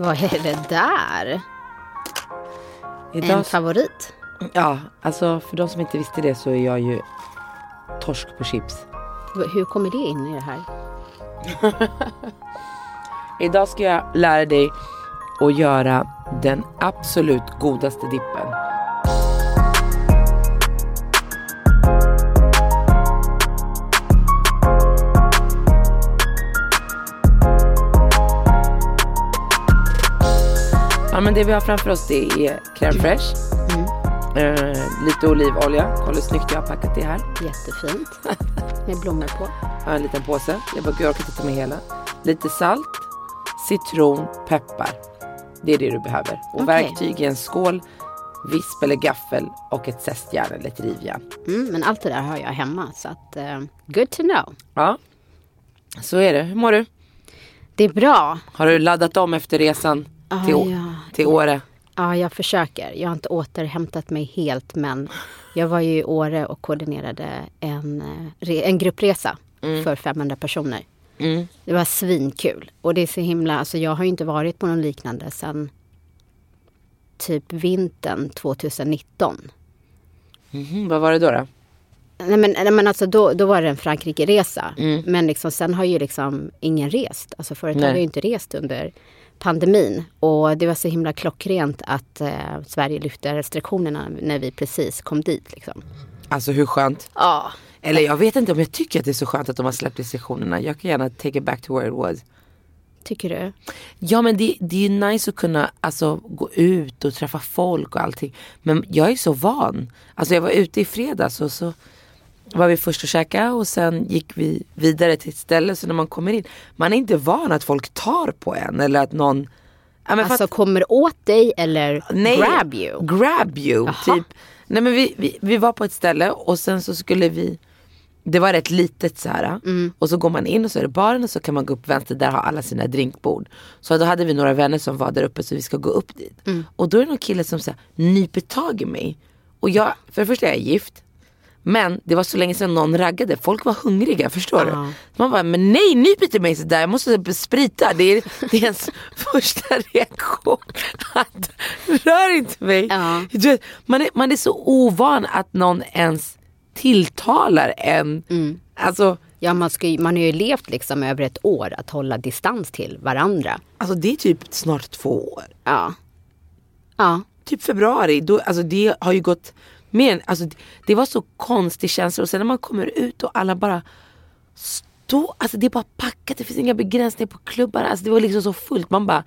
Vad är det där? Idag, En favorit? ja, alltså för de som inte visste det så är jag ju torsk på chips. Hur kommer det in i det här? Idag ska jag lära dig att göra den absolut godaste dippen. Men det vi har framför oss det är crème fraîche. Eh, lite olivolja. Kolla hur snyggt jag har packat det här. Jättefint. Med blommor på. Har en liten påse. Jag bara, jag orkar inte ta med hela. Lite salt, citron, peppar. Det är det du behöver. Och Okej. verktyg är en skål, visp eller gaffel och ett zestjärn eller ett rivjärn. Mm, men allt det där har jag hemma. Så att, eh, good to know. Ja, så är det. Hur mår du? Det är bra. Har du laddat om efter resan Ah, till, ja. Till Åre? Ja, jag försöker. Jag har inte återhämtat mig helt men jag var ju i Åre och koordinerade en, eh, en gruppresa för 500 personer. Mm. Det var svinkul. Och det är så himla, alltså jag har ju inte varit på någon liknande sedan typ vintern 2019. Mhm, vad var det då? då? Nej men, nej, men alltså då, då var det en Frankrike-resa. Mm. Men liksom, sen har ju liksom ingen rest. Alltså företag Nej. har ju inte rest under pandemin. Och det var så himla klockrent att eh, Sverige lyfte restriktionerna när vi precis kom dit. Liksom. Alltså hur skönt? Ja. Eller jag vet inte om jag tycker att det är så skönt att de har släppt restriktionerna. Jag kan gärna take it back to where it was. Tycker du? Ja men det, det är ju nice att kunna alltså, gå ut och träffa folk och allting. Men jag är så van. Alltså jag var ute i fredags och så var vi först och käkade och sen gick vi vidare till ett ställe. Så när man kommer in, man är inte van att folk tar på en eller att någon Ja, Alltså att- kommer åt dig eller Nej, grab you? Grab you, Jaha. typ. Nej men vi, vi, vi var på ett ställe och sen så skulle vi det var rätt litet så här. Mm. Och så går man in och så är det baren och så kan man gå upp vänster, där har alla sina drinkbord. Så då hade vi några vänner som var där uppe så vi ska gå upp dit. Mm. Och då är det någon kille som så här, nyper tag i mig. Och jag, för det första är jag gift. Men det var så länge sedan någon raggade, folk var hungriga, förstår du? Ja. Så man bara, men nej nyp inte mig sådär, jag måste sprita. Det är, det är ens första reaktion. Att, rör inte mig. Du vet, man, är, man är så ovan att någon ens tilltalar en. Mm. Alltså, Ja, man, ska, man har ju levt liksom över ett år att hålla distans till varandra. alltså det är typ snart två år. Ja. Ja. Typ februari, då, alltså det har ju gått mer än, alltså det, var så konstig känsla och sen när man kommer ut och alla bara stå, alltså det är bara packat, det finns inga begränsningar på klubbar, alltså det var liksom så fullt. Man bara,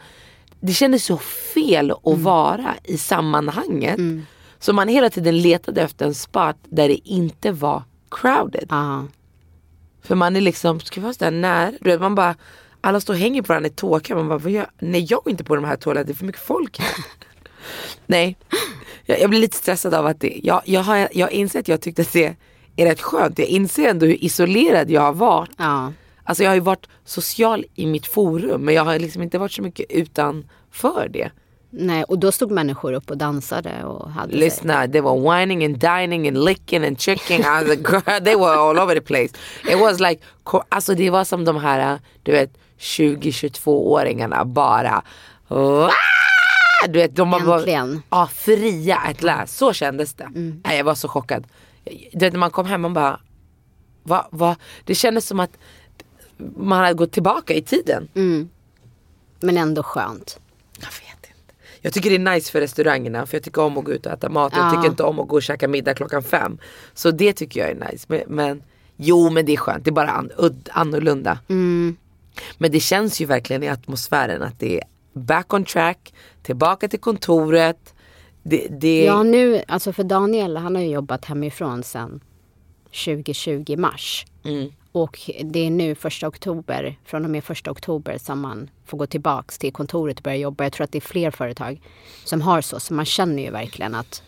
det kändes så fel att vara i sammanhanget. Så man hela tiden letade efter en spot där det inte var crowded. ja. För man är liksom, ska vi vara sådär när? Du vet, man bara, alla står och hänger på varandra i tåkar. Man bara, vad gör? Nej jag går inte på de här toaletterna, det är för mycket folk. Nej, jag, jag blir lite stressad av att det, jag, jag, har, jag inser att jag tyckte att det är rätt skönt. Jag inser ändå hur isolerad jag har varit. ja. Alltså jag har ju varit social i mitt forum men jag har liksom inte varit så mycket utanför det. Nej, och då stod människor upp och dansade och hade sig. Lyssna, they were whining and dining and licking and checking. Girl, they were all over the place. It was like, alltså det var som de här, du vet, 20-22-åringarna bara. "Wah!" Du vet, de var bara, Äntligen. ja, fria att läsa. Så kändes det. Nej, jag var så chockad. Du vet, när man kom hem, man bara, va, va? Det kändes som att man hade gått tillbaka i tiden. Men ändå skönt. Jag vet inte. Jag tycker det är nice för restaurangerna för jag tycker om att gå ut och äta mat. Jag Ja. tycker inte om att gå och käka middag klockan fem. Så det tycker jag är nice. Men, men jo men det är skönt, det är bara an, udd, annorlunda. Men det känns ju verkligen i atmosfären att det är back on track, tillbaka till kontoret. Det, det, Ja, nu, alltså för Daniel, han har ju jobbat hemifrån sedan 2020 mars. Mm. Och det är nu första oktober, från och med första oktober som man får gå tillbaks till kontoret och börja jobba. Jag tror att det är fler företag som har så, så man känner ju verkligen att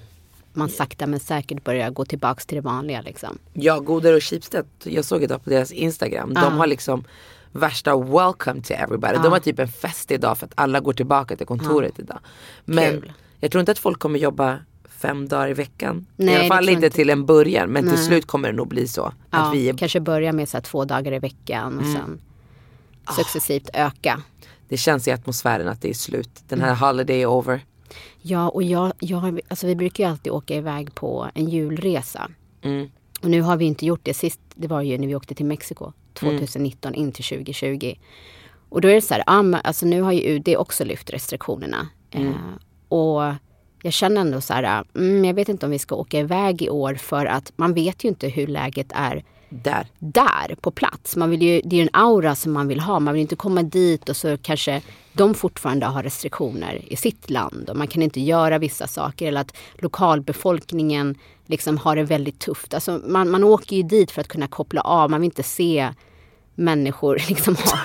man sakta men säkert börjar gå tillbaks till det vanliga liksom. Ja, Godare och Schibsted, jag såg idag på deras Instagram. De har liksom värsta welcome to everybody. De har typ en fest idag för att alla går tillbaka till kontoret idag. Men Kul. jag tror inte att folk kommer jobba fem dagar i veckan. Nej, I alla fall inte till en början men till slut kommer det nog bli så. Ja, Att vi är, Kanske börja med så två dagar i veckan och sen successivt öka. det känns i atmosfären att det är slut. Den här holiday är over. Ja, och jag, jag, alltså vi brukar ju alltid åka iväg på en julresa. Mm. Och nu har vi inte gjort det. Sist det var ju när vi åkte till Mexiko 2019 in till 2020. Och då är det så här, ah, men, alltså nu har ju UD också lyft restriktionerna. Eh, och jag känner ändå så här, mm, jag vet inte om vi ska åka iväg i år för att man vet ju inte hur läget är Där. där på plats. Man vill ju, det är ju en aura som man vill ha. Man vill inte komma dit och så kanske de fortfarande har restriktioner i sitt land och man kan inte göra vissa saker eller att lokalbefolkningen liksom har det väldigt tufft. Alltså man, man åker ju dit för att kunna koppla av. Man vill inte se människor liksom ha...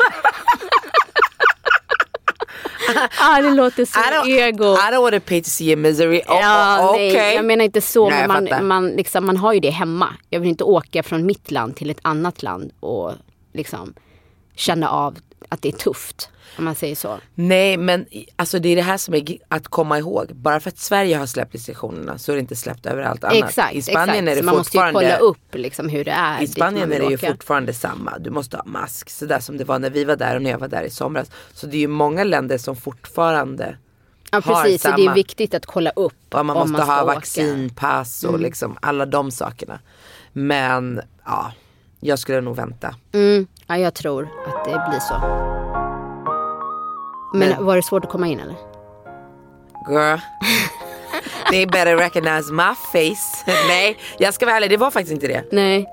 ah, det låter så I ego. I don't want to pay to see your misery. Oh, Ja, oh, nej, okay. jag menar inte så. Nej, men man, man, liksom, man har ju det hemma. Jag vill inte åka från mitt land till ett annat land och liksom känna av att det är tufft. Om man säger så. Nej men alltså det är det här som är att komma ihåg. Bara för att Sverige har släppt restriktionerna så är det inte släppt överallt annat. Exakt, I Spanien exakt. är det så man måste ju fortfarande kolla upp liksom hur det är. I man Spanien är det ju åka. fortfarande samma. Du måste ha mask. Sådär som det var när vi var där och när jag var där i somras. Så det är ju många länder som fortfarande Ja precis, så det är samma. viktigt att kolla upp och man måste man ha åka. vaccinpass och Mm. liksom alla de sakerna. Men ja, jag skulle nog vänta. Mm, ja, jag tror att det blir så. Men, Men- var det svårt att komma in eller? Girl. They better recognize my face. Nej, jag ska vara ärlig, det var faktiskt inte det. Nej.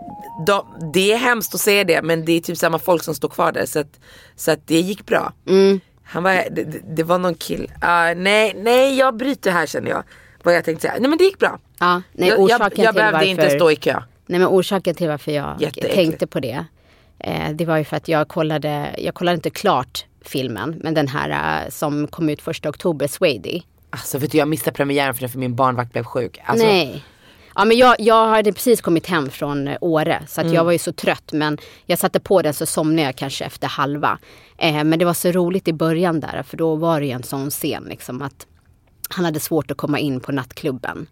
De, det är hemskt att säga det men det är typ samma folk som står kvar där så att, så att det gick bra. Mm. Han var, det, det- var någon kill. Ah, nej, nej jag bryter här känner jag. Vad jag tänkte säga. Nej men det gick bra. Ja, nej, jag jag, jag behövde varför... inte stå i kö. Nej men orsaken till varför jag tänkte på det. Eh, det var ju för att jag kollade, jag kollade inte klart filmen. Men den här eh, som kom ut första oktober, Swady. Alltså vet du jag missade premiären för, för min barnvakt blev sjuk. Alltså, Nej. Ja men jag, jag hade precis kommit hem från eh, Åre så att Mm. jag var ju så trött men jag satte på den så somnade jag kanske efter halva. Eh, men det var så roligt i början där för då var det ju en sån scen liksom att han hade svårt att komma in på nattklubben.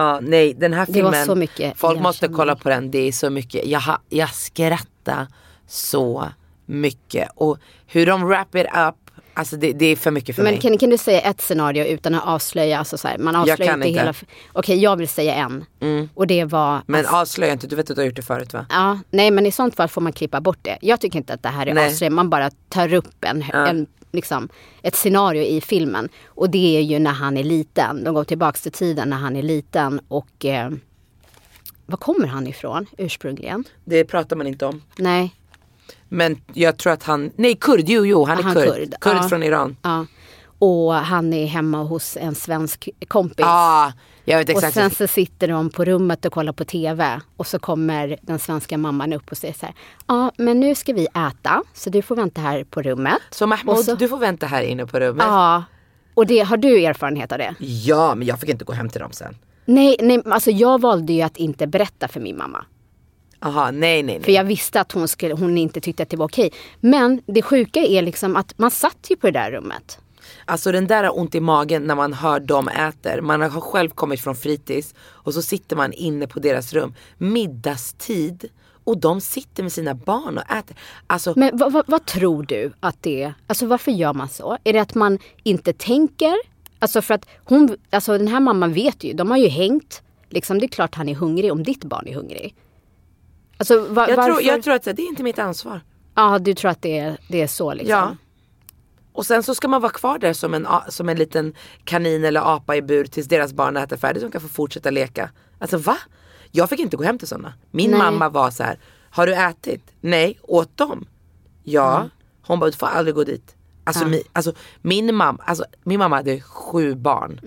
Ja, nej den här Det var filmen, så mycket folk måste kolla på den. Det är så mycket, jag, ha, jag skrattar så mycket. Och hur de wrap it up, alltså det, det är för mycket för Men mig. kan, kan du säga ett scenario utan att avslöja? Alltså så här, man avslöjar inte inte. hela... Okej, jag vill säga en. Och det var... Men alltså, avslöja inte, du vet att du har gjort det förut va? ja, nej, men i sånt fall får man klippa bort det. Jag tycker inte att det här är avslöjande. Man bara tar upp en, en, liksom, ett scenario i filmen. Och det är ju när han är liten. De går tillbaks till tiden när han är liten. Och eh, var kommer han ifrån ursprungligen? Det pratar man inte om. Nej, Men jag tror att han, nej kurd, jo jo han är Han kurd. kurd, Kurd, ja. från Iran. ja. Och han är hemma hos en svensk kompis. Ja, ah, Och sen så sitter de på rummet och kollar på TV. Och så kommer den svenska mamman upp och säger så här. Ja, men nu ska vi äta. Så du får vänta här på rummet. Så Mahmoud, så- du får vänta här inne på rummet. Ja. Och det, har du erfarenhet av det? Ja, men jag fick inte gå hem till dem sen. Nej, nej, alltså jag valde ju att inte berätta för min mamma. Aha, nej nej För nej. jag visste att hon, skulle, hon inte tyckte att det var okej. Men det sjuka är liksom att man satt ju på det där rummet. Alltså den där har ont i magen när man hör dem äter. Man har själv kommit från fritids och så sitter man inne på deras rum. Middagstid och de sitter med sina barn och äter. Alltså Men vad, vad, vad tror du att det är? Alltså varför gör man så? Är det att man inte tänker? Alltså för att hon, alltså den här mamman vet ju, de har ju hängt. Liksom det är klart han är hungrig om ditt barn är hungrig. Alltså va, jag, tror, jag tror att det är inte mitt ansvar. Ja, du tror att det är, det är så liksom? Ja. Och sen så ska man vara kvar där som en, som en liten kanin eller apa i bur tills deras barn äter färdigt. De kan få fortsätta leka. Alltså va? Jag fick inte gå hem till sådana. Min Nej. mamma var så här. Har du ätit? Nej. Åt dem? Ja. Hon bara, du får aldrig gå dit. Alltså, mi, alltså, min, mamma, alltså, min mamma hade sju barn.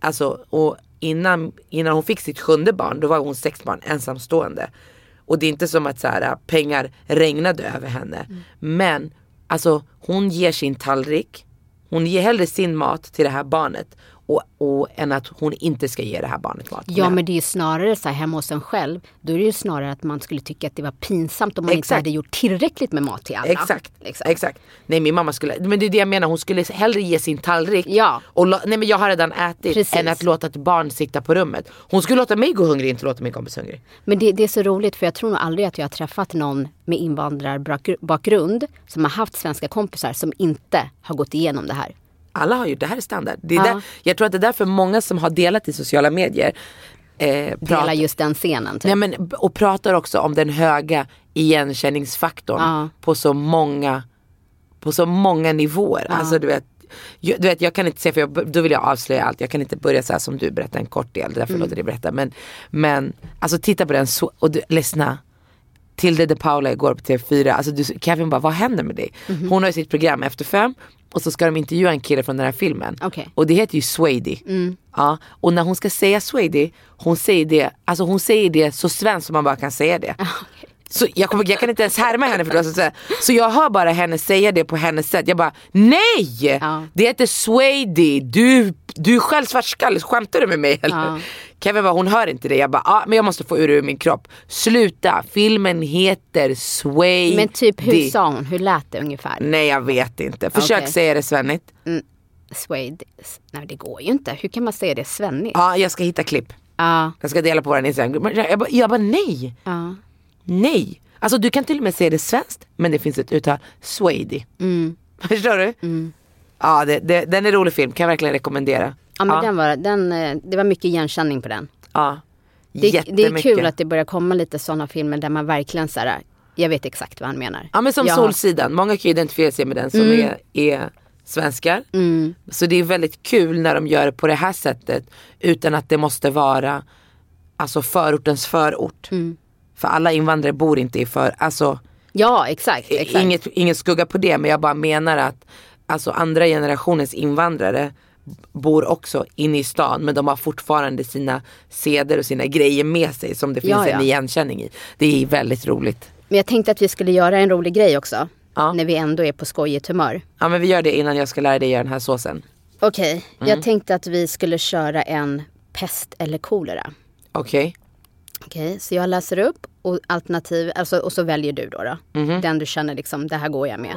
Alltså, och innan, innan hon fick sitt sjunde barn, då var hon sex barn ensamstående. Och det är inte som att så här, pengar regnade över henne. Men alltså hon ger sin tallrik, hon ger hellre sin mat till det här barnet och, och, än att hon inte ska ge det här barnet mat. Ja men det är ju snarare så här hemma hos en själv. Då är det ju snarare att man skulle tycka att det var pinsamt om man inte Exakt. hade gjort tillräckligt med mat till alla. Exakt, Liksom. exakt. Nej min mamma skulle, men det är det jag menar, hon skulle hellre ge sin tallrik Ja. och nej men jag har redan ätit Precis. än att låta ett barn sitta på rummet. Hon skulle låta mig gå hungrig, inte låta min kompis hungrig. Men det, det är så roligt för jag tror nog aldrig att jag har träffat någon med invandrarbakgrund som har haft svenska kompisar som inte har gått igenom det här. Alla har ju, det här är standard. Det är Ja. där, jag tror att det är därför många som har delat i sociala medier eh, Dela pratar, just den scenen. Typ. nej, men, och pratar också om den höga igenkänningsfaktorn Ja. på så många på så många nivåer. Alltså du vet, jag, du vet, jag kan inte säga, för jag, då vill jag avslöja allt. Jag kan inte börja så här som du berätta en kort del. Därför Mm. låter det berätta. Men, men alltså titta på den så, och du, lyssna. Tilde de Paula igår på TV4. Alltså du, Kevin bara, vad händer med dig? Mhm. Hon har ju sitt program Efter fem och så ska de intervjua en kille från den här filmen. Mm. Och det heter ju Swady. Ja, och när hon ska säga Swady, hon säger det, alltså hon säger det så svenskt som man bara kan säga det. Så jag, kommer, jag kan inte ens härma henne för det var så, jag hör bara henne säga det på hennes sätt. Jag bara nej! Ja. Det heter Swady, du, du är själv svartskallig, skämtar du med mig eller? Ja. Kevin bara hon hör inte det. Jag bara ah, men jag måste få ur ur min kropp. Sluta, filmen heter Swady. Men typ hur sa hon? Hur lät det ungefär? Nej jag vet inte. Försök Okej. säga det svennigt. Suede. Nej det går ju inte. Hur kan man säga det svennigt? Ja jag ska hitta klipp. Ja. Jag ska dela på våran Instagram. Men Jag bara, jag bara nej. ja. Nej. Alltså du kan till och med säga det svenskt men det finns ett uttal Swady. Mm. Förstår du? Ja det, det, den är rolig film, kan jag verkligen rekommendera. Ja men ja. Den var, den, eh, det var mycket igenkänning på den. ja. Det, det är kul att det börjar komma lite sådana filmer där man verkligen så här, jag vet exakt vad han menar. Ja men som Jag- Solsidan, många kan identifiera sig med den som Mm. är, är svenskar. Så det är väldigt kul när de gör det på det här sättet utan att det måste vara alltså förortens förort. Mm. För alla invandrare bor inte i för, alltså Ja exakt. exakt. inget, ingen skugga på det men jag bara menar att alltså andra generationens invandrare bor också inne i stan men de har fortfarande sina seder och sina grejer med sig som det finns Ja, ja. en igenkänning i. Det är väldigt roligt. Men jag tänkte att vi skulle göra en rolig grej också. Ja. När vi ändå är på skojigt humör. Ja men vi gör det innan jag ska lära dig göra den här såsen. Okej, Mm. jag tänkte att vi skulle köra en pest eller kolera. Okej? Okej, så jag läser upp och alternativ, alltså, och så väljer du då. då. Mhm. Den du känner liksom, det här går jag med.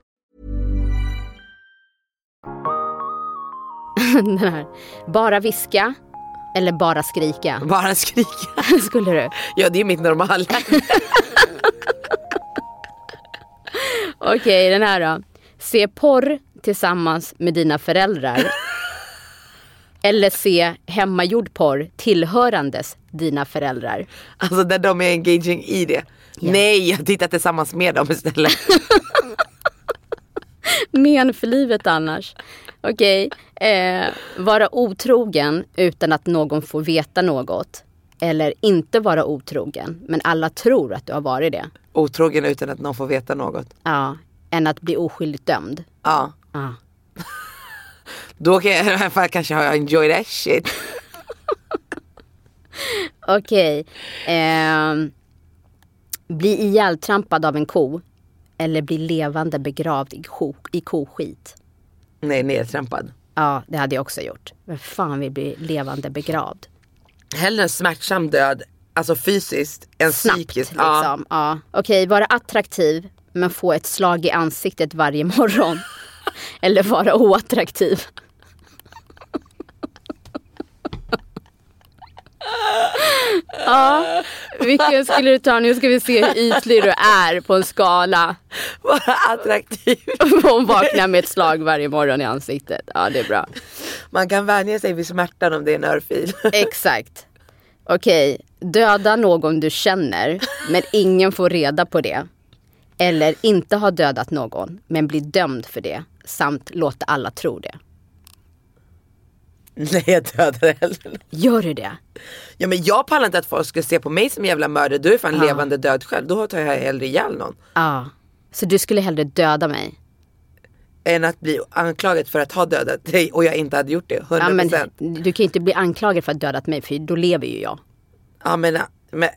Den här. Bara viska eller bara skrika? Bara skrika. Skulle du? Ja det är mitt normala. Okej, den här då. Se porr tillsammans med dina föräldrar. eller se hemmagjord porr tillhörandes dina föräldrar. Alltså där de är engaging i det. Nej jag tittar tillsammans med dem istället. Men för livet annars. Okej, eh, vara otrogen utan att någon får veta något. Eller inte vara otrogen, men alla tror att du har varit det. Otrogen utan att någon får veta något. Ja, än att bli oskyldigt dömd. Ja. Ja. Då kan jag i alla fall kanske ha enjoy that shit. Okej. ehm, bli ihjältrampad av en ko. Eller bli levande begravd i, ko, i koskit. Nej nedtrampad. Ja, det hade jag också gjort. Vem fan vill bli levande begravd? Hellre en smärtsam död, alltså fysiskt, än Snabbt psykiskt. liksom. Ja. Okej, vara attraktiv men få ett slag i ansiktet varje morgon. Eller vara oattraktiv. Ja, vilken skulle du ta? Nu ska vi se hur ytlig du är på en skala. Vara attraktiv. Hon vaknar med ett slag varje morgon i ansiktet. Ja, det är bra. Man kan vänja sig vid smärtan om det är en örfil. Exakt. Okej, döda någon du känner men ingen får reda på det. Eller inte ha dödat någon men bli dömd för det samt låta alla tro det. Nej jag dödar hellre. Gör du det? Ja men jag pallar inte att folk ska se på mig som jävla mördare. Du är fan levande död själv. Då tar jag hellre ihjäl någon. Ja. Så du skulle hellre döda mig? Än att bli anklagad för att ha dödat dig och jag inte hade gjort det. 100%. Ja, men Ja du kan ju inte bli anklagad för att ha dödat mig för då lever ju jag. men, men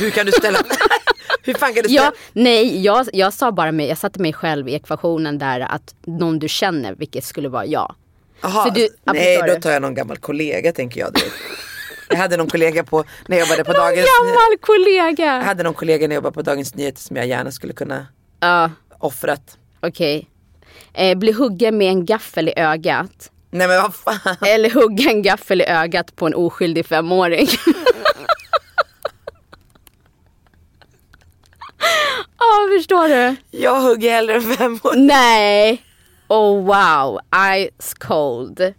hur kan du ställa... hur fan kan du ställa... Ja, nej, jag, jag sa bara mig, jag satte mig själv i ekvationen där att någon du känner, vilket skulle vara jag. Aha, du- nej då tar jag någon gammal kollega tänker jag direkt. Jag hade någon kollega på, när jag jobbade på Dagens Gammal Jag kollega! hade någon kollega när jag jobbade på Dagens Nyheter som jag gärna skulle kunna Ja, offrat. okej. Eh, bli huggen med en gaffel i ögat. Nej men vad fan. Eller hugga en gaffel i ögat på en oskyldig femåring. Ja, förstår du? Jag hugger hellre än fem år. Nej! Oh wow, ice cold.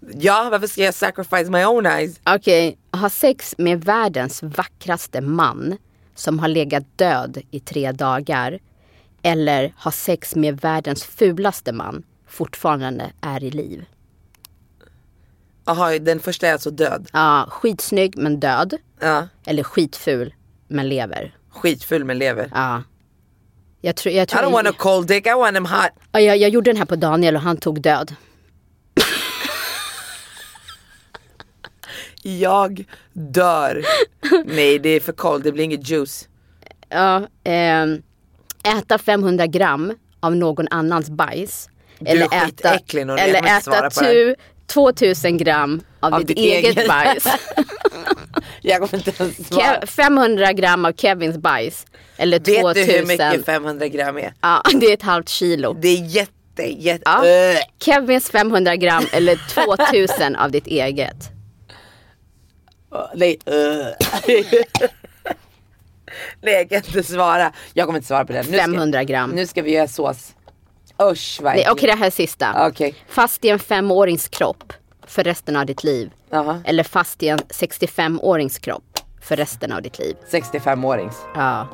Ja varför ska jag sacrifice my own eyes? Okej, ha sex med världens vackraste man som har legat död i tre dagar. Eller ha sex med världens fulaste man fortfarande är i liv. Jaha den första är alltså död. Ja, skitsnygg men död. Ja. Eller skitful men lever. Skitfull men lever. Ja. Jag, tror, jag, I tror don't want a cold dick, I want them hot. Ja, jag, jag gjorde den här på Daniel och han tog död. Jag dör. Nej det är för cold, det blir inget juice. Ja, ehm, äta 500 gram av någon annans bajs. Du är eller svara äta på det här. tu, 2000 gram av, Av ditt, ditt eget, eget. bajs. Jag kommer inte ens svara. Ke- 500 gram av Kevins bajs. Eller Vet 2000. du hur mycket 500 gram är? Ja, det är ett halvt kilo. Det är jätte, jätte... Ja. Öh. Kevins 500 gram eller 2000 av ditt eget. Nej. öh. Nej jag kan inte svara. Jag kommer inte svara på den. Nu ska- 500 gram. Nu ska vi göra sås. Usch vad. Okej, det här är sista. Okej. Fast i en femårings kropp för resten av ditt liv. Jaha. Eller fast i en 65-årings kropp för resten av ditt liv. 65-årings. Ja.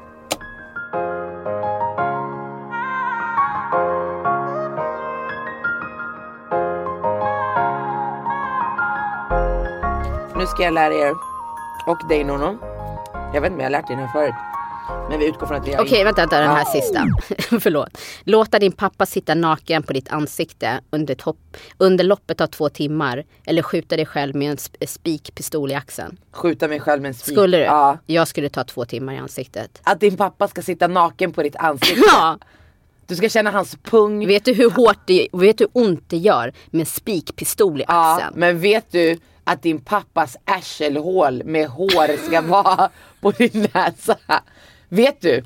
Nu ska jag lära er och dig Nono. Jag vet inte om jag har lärt dig den här förut. Men vi utgår från att vi har Okej, vänta, vänta, den här Ja. sista. Förlåt. Låta din pappa sitta naken på ditt ansikte under, ett hopp, under loppet av två timmar. Eller skjuta dig själv med en sp- spikpistol i axeln. skjuta mig själv med en spik. Skulle du? Ja. Jag skulle ta två timmar i ansiktet. Att din pappa ska sitta naken på ditt ansikte. Ja, Du ska känna hans pung. vet du hur hårt det, vet du hur ont det gör med en spikpistol i Ja, axeln? men vet du att din pappas arselhål med hår ska vara på din näsa? Vet du?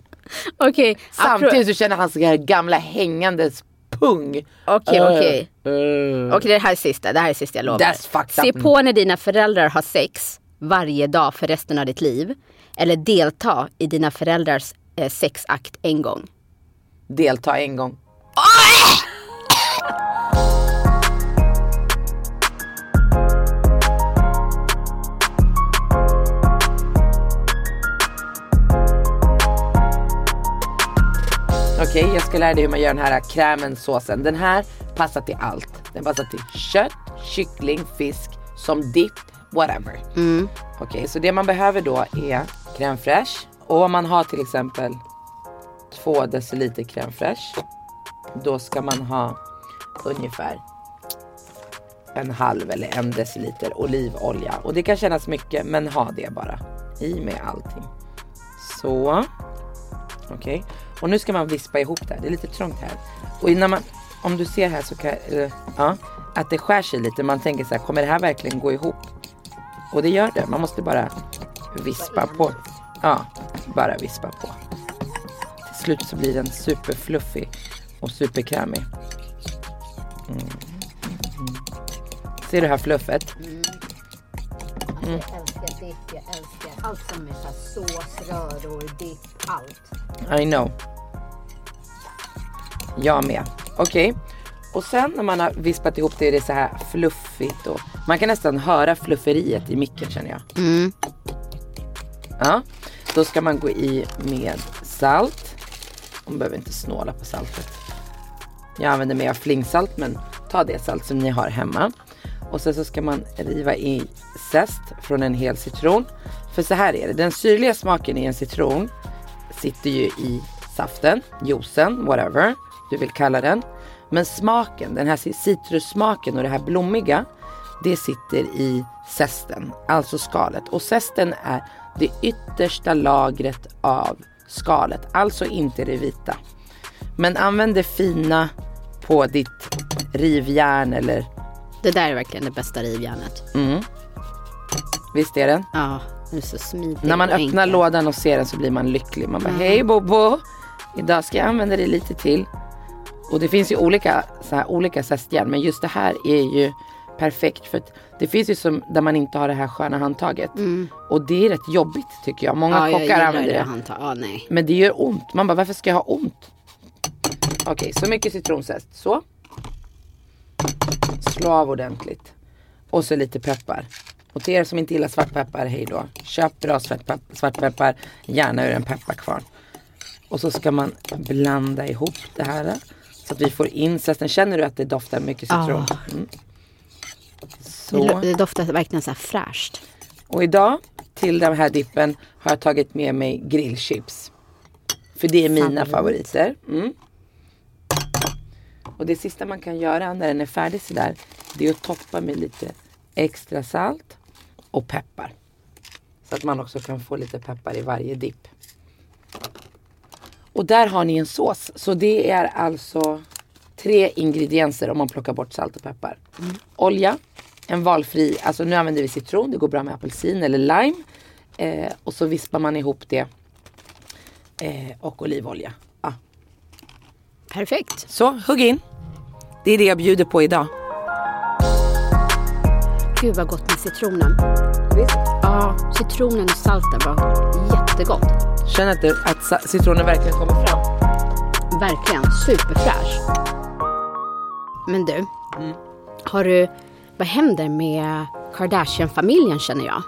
Okej, Samtidigt så känner han så här gamla hängandes pung. Okej, Öh. okej. Öh. Okej, det här är sista. Det här är sista jag lovar. Se på när dina föräldrar har sex varje dag för resten av ditt liv. Eller delta i dina föräldrars eh, sexakt en gång. Delta en gång. Okej, jag ska lära dig hur man gör den här krämen såsen. Den här passar till allt. Den passar till kött, kyckling, fisk, som dipp, whatever. Okej, så det man behöver då är crème fraîche. Och om man har till exempel två deciliter crème fraîche. Då ska man ha ungefär en halv eller en deciliter olivolja. Och det kan kännas mycket men ha det bara. I med allting. Så. Okej. Och nu ska man vispa ihop det här. Det är lite trångt här. Och innan man, om du ser här så kan, eller, ja, att det skär sig lite. Man tänker så här, kommer det här verkligen gå ihop? Och det gör det. Man måste bara vispa på. Ja, bara vispa på. Till slut så blir den superfluffig och superkrämig. Mm. Ser du här fluffet? Mm. Jag älskar dipp, jag älskar allt som är så här sås, röror, dipp, allt. I know. Jag med. Okej. Och sen när man har vispat ihop det är det så här fluffigt och man kan nästan höra flufferiet i micken känner jag. Ja. Då ska man gå i med salt. Man behöver inte snåla på saltet. Jag använder mig av flingsalt men ta det salt som ni har hemma. Och sen så ska man riva i zest från en hel citron. För så här är det, den syrliga smaken i en citron sitter ju i saften, juicen, whatever du vill kalla den. Men smaken, den här citrussmaken och det här blommiga, det sitter i zesten, alltså skalet. Och zesten är det yttersta lagret av skalet, alltså inte det vita. Men använd det fina på ditt rivjärn eller Det där är verkligen det bästa rivjärnet. visst är det? Ja, det är så smidigt När man öppnar enkelt. lådan och ser den så blir man lycklig. Man bara hej Bobo, idag ska jag använda det lite till. Och det finns ju olika, så här, olika zestjärn men just det här är ju perfekt för att det finns ju som där man inte har det här sköna handtaget. Och det är rätt jobbigt tycker jag. Många Mm. Ja, kockar använder det. Han tar, ja, nej. Men det gör ont. Man bara varför ska jag ha ont? Okej, så mycket citronzest. Så. Slå av ordentligt. Och så lite peppar. Och till er som inte gillar svartpeppar, hej då. Köp bra svartpeppar, svartpeppar gärna ur en pepparkvarn. Och så ska man blanda ihop det här. Så att vi får in zesten. Känner du att det doftar mycket citron? Ja. Mm. Det, Så. det doftar verkligen så här fräscht. Och idag till den här dippen har jag tagit med mig grillchips. För det är mina Favorit. favoriter. Mm. Och det sista man kan göra när den är färdig sådär. Det är att toppa med lite extra salt och peppar. Så att man också kan få lite peppar i varje dipp. Och där har ni en sås. Så det är alltså tre ingredienser om man plockar bort salt och peppar. Olja, en valfri, alltså nu använder vi citron, det går bra med apelsin eller lime. Eh, och så vispar man ihop det. Eh, och olivolja. Ah. Perfekt. Så, hugg in. Det är det jag bjuder på idag. Gud vad gott med citronen. Ja, citronen och salten var jättegott. Känner att, det, att citronen verkligen kommer fram. Verkligen superfräsch. Men du, har du, vad händer med Kardashian-familjen känner jag?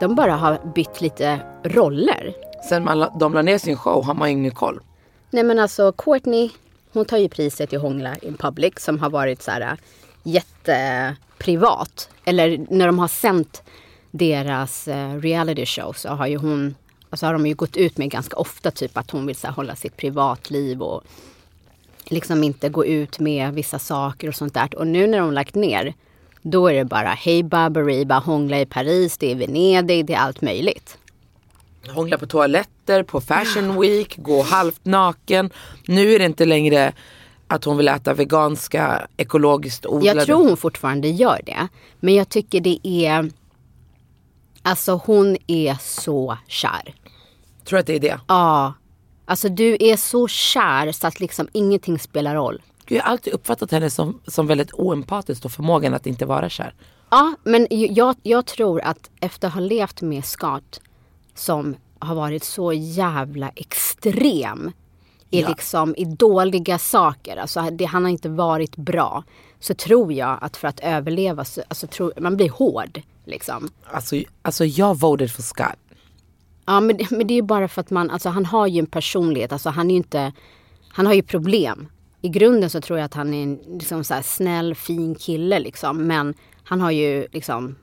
De bara har bytt lite roller. Sen man, de la ner sin show har man ingen koll. Nej men alltså Courtney, hon tar ju priset i Hångla in Public som har varit så här jätteprivat. Eller när de har sänt deras eh, reality show så har ju hon, alltså har de ju gått ut med ganska ofta typ att hon vill så här, hålla sitt privatliv och liksom inte gå ut med vissa saker och sånt där. Och nu när de lagt ner, då är det bara hej bara hångla i Paris, det är Venedig, det är allt möjligt. Hångla på toaletter, på fashion week, gå halvt naken. Nu är det inte längre att hon vill äta veganska, ekologiskt odlade. Jag tror hon fortfarande gör det. Men jag tycker det är... Alltså hon är så kär. Tror att det är det. Ja. Alltså du är så kär så att liksom ingenting spelar roll. Gud, jag har alltid uppfattat henne som, som väldigt oempatisk och förmågan att inte vara kär. Ja, men jag, jag tror att efter att ha levt med Scott som har varit så jävla extrem i, Ja. liksom, i dåliga saker, alltså det, han har inte varit bra. Så tror jag att för att överleva, så, alltså, tror, man blir hård. Liksom. Alltså, alltså jag voted för Scott. Ja men, det- men det är bara för att man, alltså han har ju en personlighet, alltså han är inte, han har ju problem. I grunden så tror jag att han är en liksom så här snäll, fin kille liksom. Men han har ju liksom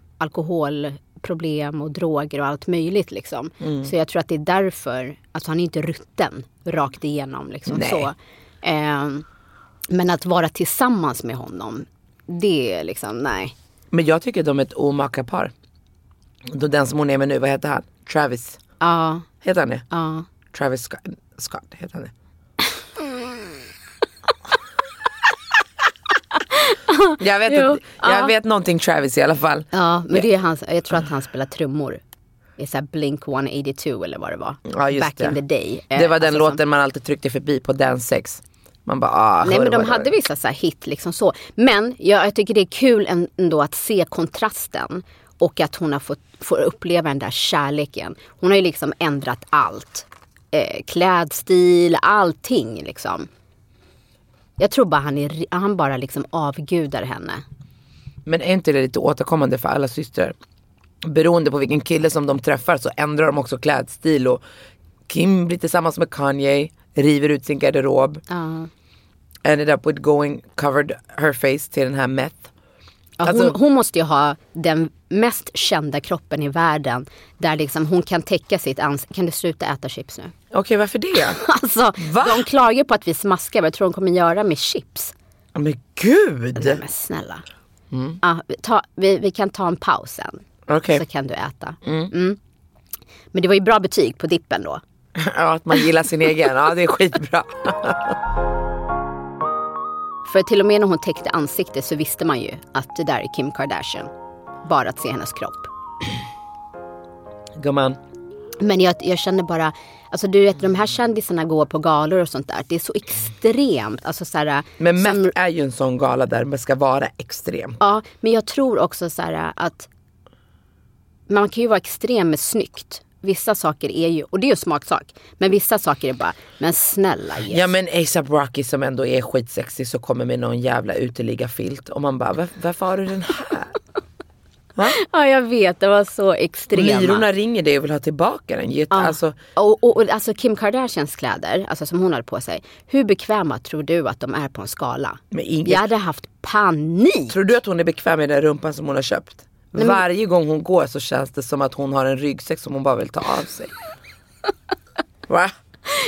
alkoholproblem och droger och allt möjligt liksom. Så jag tror att det är därför, alltså han är inte rutten rakt igenom liksom Nej. så. Ehm, men att vara tillsammans med honom, det är liksom, nej. Men jag tycker de är ett omaka par. Den som hon är med nu, vad heter han? Travis. Ja, Heter han det? ja. Travis Scott, Scott heter han det? jag vet, Jo, jag ja. vet någonting Travis i alla fall. Ja, men det är hans, jag tror att han spelar trummor. I så Blink 182 eller vad det var. Ja, just Back det. in the day. Det var Eh, den alltså låten som- man alltid tryckte förbi på Dance 6. Man bara ah, Nej men de hade vissa så hit liksom så. Men jag, jag tycker det är kul ändå att se kontrasten. Och att hon har fått, får uppleva den där kärleken. Hon har ju liksom ändrat allt. Eh, klädstil, allting liksom. Jag tror bara han, är, han bara liksom avgudar henne. Men är inte det lite återkommande för alla systrar? Beroende på vilken kille som de träffar så ändrar de också klädstil och Kim blir tillsammans med Kanye, river ut sin garderob. Ja. ended up with going covered her face till den här meth. Ja, Alltså- hon, hon måste ju ha den mest kända kroppen i världen. Där liksom hon kan täcka sitt ansikte. Kan du sluta äta chips nu? Okej varför det? Alltså, Va? de klagar på att vi smaskar. Vad tror de kommer göra med chips? Ja, men gud! Nej men snälla. Ja, vi, ta, vi, vi kan ta en paus sen. Okej. Så kan du äta. Mm. Men det var ju bra betyg på dippen då. Ja, att man gillar sin egen, ja det är skitbra. För till och med när hon täckte ansiktet så visste man ju att det där är Kim Kardashian. Bara att se hennes kropp. Gumman. Men jag, jag känner bara, alltså du vet de här kändisarna går på galor och sånt där. Det är så extremt. Alltså så här, Men som- meth är ju en sån gala där man ska vara extrem. Ja, men jag tror också så här att man kan ju vara extrem med snyggt. Vissa saker är ju, och det är ju smaksak. Men vissa saker är bara, men snälla yes. Ja men ASAP Rocky som ändå är skitsexig så kommer med någon jävla uteliggarfilt och man bara "Var- varför har du den här? Ja, jag vet, det var så extrema. Myrorna ringer dig och vill ha tillbaka den. Get, Ja. alltså, och, och, och alltså Kim Kardashians kläder, alltså som hon hade på sig. Hur bekväma tror du att de är på en skala? Men inget- Jag hade haft panik. tror du att hon är bekväm med den rumpan som hon har köpt? Men- Varje gång hon går så känns det som att hon har en ryggsäck som hon bara vill ta av sig. Va?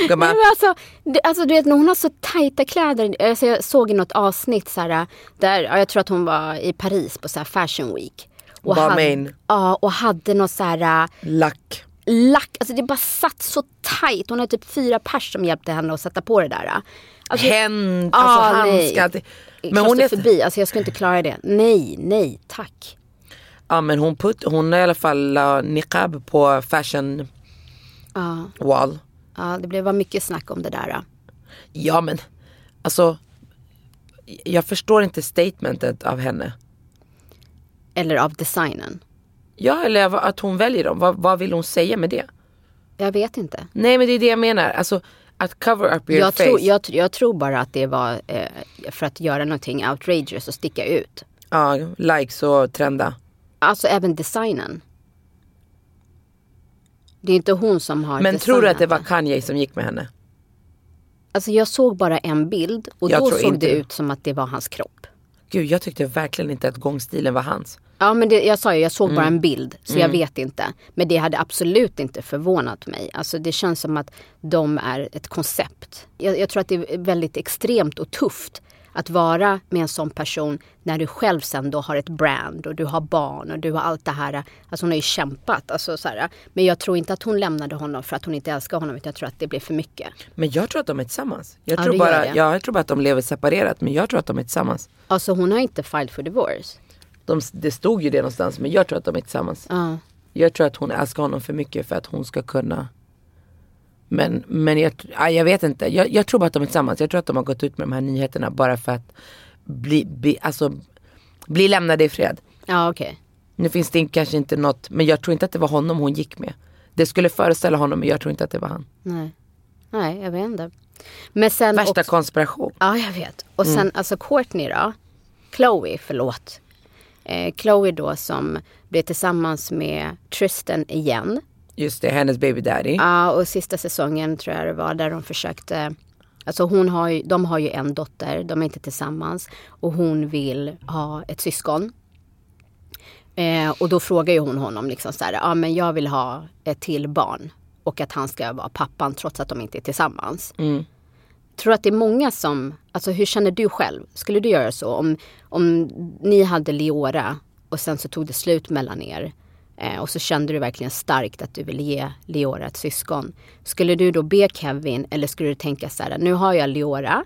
Nej, men alltså, det, alltså du vet när hon har så tajta kläder. Alltså, jag såg i något avsnitt så här, där, ja, jag tror att hon var i Paris på så här fashion week. Och Balmain. hade, ja, och hade något så här lack. lack, alltså det bara satt så tajt. Hon hade typ fyra pers som hjälpte henne att sätta på det där. Alltså, Händ, ah, alltså nej. handskar. Men hon är, förbi, alltså jag skulle inte klara det. Nej, nej, tack. Ja, men hon, put, hon har i alla fall la niqab på fashion Ja, wall. ja, det blev mycket snack om det där. Ja men alltså jag förstår inte statementet av henne. Eller av designen. Ja eller att hon väljer dem. Vad, vad vill hon säga med det? Jag vet inte. Nej men det är det jag menar. Alltså att cover up your Jag face. tror, jag, jag tror bara att det var eh, för att göra någonting outrageous och sticka ut. Ja, likes och trenda. Alltså även designen. Det är inte hon som har Men tror du att det var Kanye som gick med henne? Alltså jag såg bara en bild och Jag då såg inte det ut som att det var hans kropp. Gud jag tyckte verkligen inte att gångstilen var hans. Ja men det, jag sa ju, jag såg Mm. bara en bild så jag vet inte. Men det hade absolut inte förvånat mig. Alltså det känns som att de är ett koncept. Jag, jag tror att det är väldigt extremt och tufft att vara med en sån person när du själv sen då har ett brand och du har barn och du har allt det här. Alltså hon har ju kämpat. Alltså så här. Men jag tror inte att hon lämnade honom för att hon inte älskar honom utan jag tror att det blev för mycket. Men jag tror att de är tillsammans. Jag Ja, tror bara, ja, jag tror bara att de lever separerat men jag tror att de är tillsammans. Alltså hon har inte filed for divorce. De, det stod ju det någonstans men jag tror att de är tillsammans. Ja. Jag tror att hon älskar honom för mycket för att hon ska kunna Men, men jag, ja, jag vet inte. Jag, jag tror bara att de är tillsammans. Jag tror att de har gått ut med de här nyheterna bara för att bli, bli, alltså, bli lämnade i fred. Ja okej. Nu finns det kanske inte något, men jag tror inte att det var honom hon gick med. Det skulle föreställa honom men jag tror inte att det var han. Nej. Nej jag vet inte. Men sen Värsta också- konspiration. Ja, jag vet. Och sen alltså Courtney då. Chloe, förlåt. Eh, Chloe då som blev tillsammans med Tristan igen. Just det, hennes baby daddy. Ja, och sista säsongen tror jag det var där de försökte. Alltså hon har ju, de har ju en dotter, de är inte tillsammans. Och hon vill ha ett syskon. Eh, och då frågar ju hon honom liksom så här, ja men jag vill ha ett till barn. Och att han ska vara pappan trots att de inte är tillsammans. Tror du att det är många som, alltså hur känner du själv? Skulle du göra så om, om ni hade Leora och sen så tog det slut mellan er eh, och så kände du verkligen starkt att du ville ge Leora ett syskon. Skulle du då be Kevin eller skulle du tänka så här, nu har jag Leora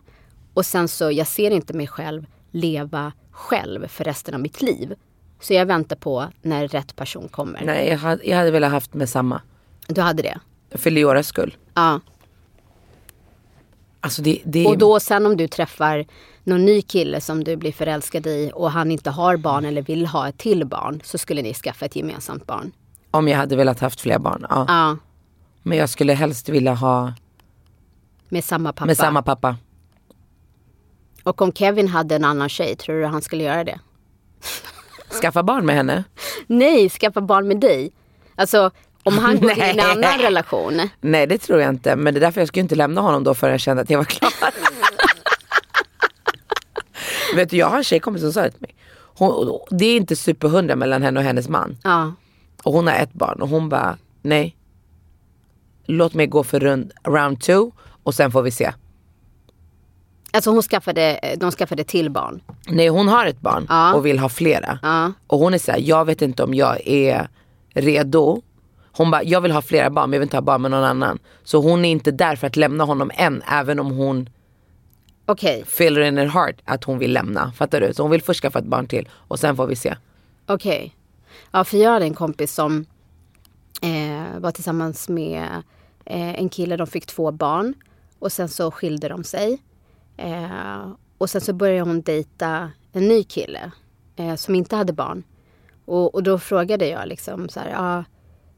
och sen så, jag ser inte mig själv leva själv för resten av mitt liv. Så jag väntar på när rätt person kommer. Nej, jag hade, jag hade velat haft med samma. Du hade det? För Leoras skull. Ja. Alltså det, det Och då sen om du träffar någon ny kille som du blir förälskad i och han inte har barn eller vill ha ett till barn så skulle ni skaffa ett gemensamt barn. Om jag hade velat haft fler barn. Ja. Ja, Men jag skulle helst vilja ha med samma pappa. med samma pappa. Och om Kevin hade en annan tjej, tror du han skulle göra det? Skaffa barn med henne. Nej, skaffa barn med dig. Alltså om han går in i en annan relation. Nej det tror jag inte. Men det är därför jag skulle inte lämna honom då förrän jag kände att jag var klar. Vet du jag har en tjejkompis som sa det till mig. Hon, det är inte superhundra mellan henne och hennes man. Ja. Och hon har ett barn och hon bara nej. Låt mig gå för rund, round two och sen får vi se. Alltså hon skaffade, de skaffade till barn. Nej hon har ett barn Ja. och vill ha flera. Ja. Och hon är såhär, jag vet inte om jag är redo. Hon bara, jag vill ha flera barn men jag vill inte ha barn med någon annan. Så hon är inte där för att lämna honom än även om hon Okej, feeler in her heart att hon vill lämna. Fattar du? Så hon vill först skaffa ett barn till och sen får vi se. okej. Ja, för jag hade en kompis som eh, var tillsammans med eh, en kille. De fick två barn och sen så skilde de sig. Eh, och sen så började hon dejta en ny kille eh, som inte hade barn. Och, och då frågade jag liksom så här, ja,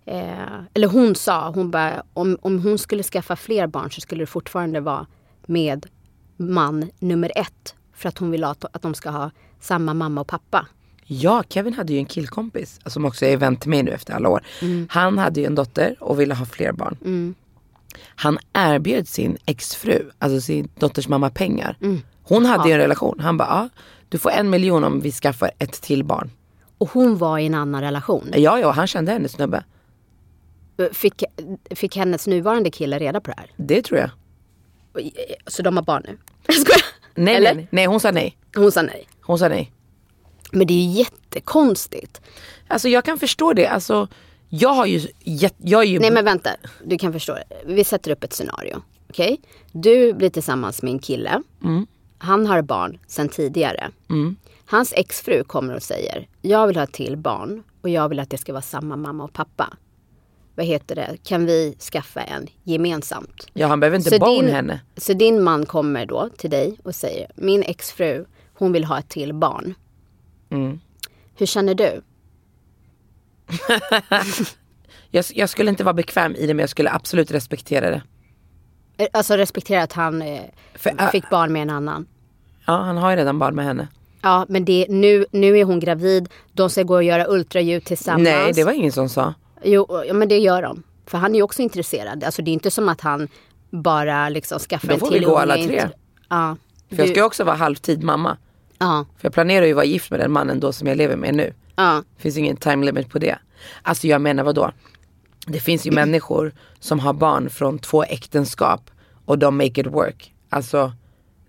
eh, eller hon sa, hon bara, om, om hon skulle skaffa fler barn så skulle det fortfarande vara med man nummer ett. För att hon vill att, att de ska ha samma mamma och pappa. Ja, Kevin hade ju en killkompis som också är vän till mig nu efter alla år. Han hade ju en dotter och ville ha fler barn. Han erbjöd sin exfru, alltså sin dotters mamma pengar. Hon hade ju en relation. Han bara, ja, du får en miljon om vi skaffar ett till barn. Och hon var i en annan relation. Ja, ja, han kände henne snubbe. Fick, fick hennes nuvarande kille reda på det här? Det tror jag. Så de har barn nu? Skojar. Nej, Eller? nej, nej, hon sa nej. Hon sa nej. Hon sa nej. Men det är ju jättekonstigt. Alltså jag kan förstå det. Alltså, jag har ju, jag är ju Nej men vänta, du kan förstå det. Vi sätter upp ett scenario. Okej? Du blir tillsammans med en kille. Han har barn sedan tidigare. Hans exfru kommer och säger, jag vill ha ett till barn och jag vill att det ska vara samma mamma och pappa. Vad heter det? Kan vi skaffa en gemensamt? Ja, han behöver inte bone henne. så din man kommer då till dig och säger, min exfru, hon vill ha ett till barn. Mm. Hur känner du? Jag, jag skulle inte vara bekväm i det men jag skulle absolut respektera det. Eh, Alltså respektera att han eh, För, äh, fick barn med en annan. Ja, han har ju redan barn med henne. Ja, men det, nu, nu är hon gravid. De ska gå och göra ultraljud tillsammans. Nej, det var ingen som sa. Jo, ja, men det gör de. För han är ju också intresserad. Alltså det är inte som att han bara liksom skaffar Då en får till vi gå unge. alla tre. Ja. För jag Du- ska ju också vara halvtid mamma. ja. För jag planerar ju att vara gift med den mannen då som jag lever med nu. Ja. finns ingen time limit på det. Alltså jag menar vad då? Det finns ju människor som har barn från två äktenskap och de make it work. Alltså,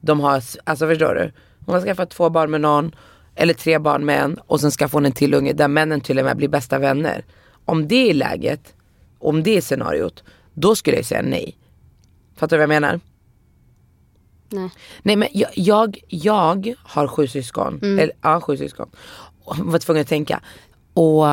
de har, alltså förstår du? Hon har skaffat två barn med någon, eller tre barn med en och sen skaffar hon en till unge där männen till och med blir bästa vänner. Om det är läget, om det är scenariot, då skulle jag säga nej. Fattar du vad jag menar? Nej. Nej men jag, jag, jag har sju syskon. Eller, ja, sju syskon. Och var tvungen att tänka. Och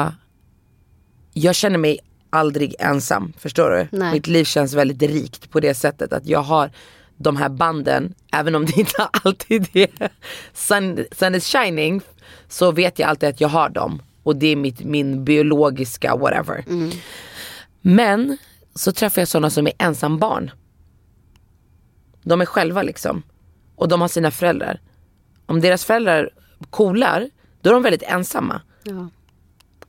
jag känner mig aldrig ensam. Förstår du? Nej. Mitt liv känns väldigt rikt på det sättet att jag har de här banden, även om det inte alltid är sun, sun is shining, så vet jag alltid att jag har dem. Och det är mitt, min biologiska whatever. Men så träffar jag sådana som är ensambarn. De är själva liksom. Och de har sina föräldrar. Om deras föräldrar kolar, då är de väldigt ensamma. Ja.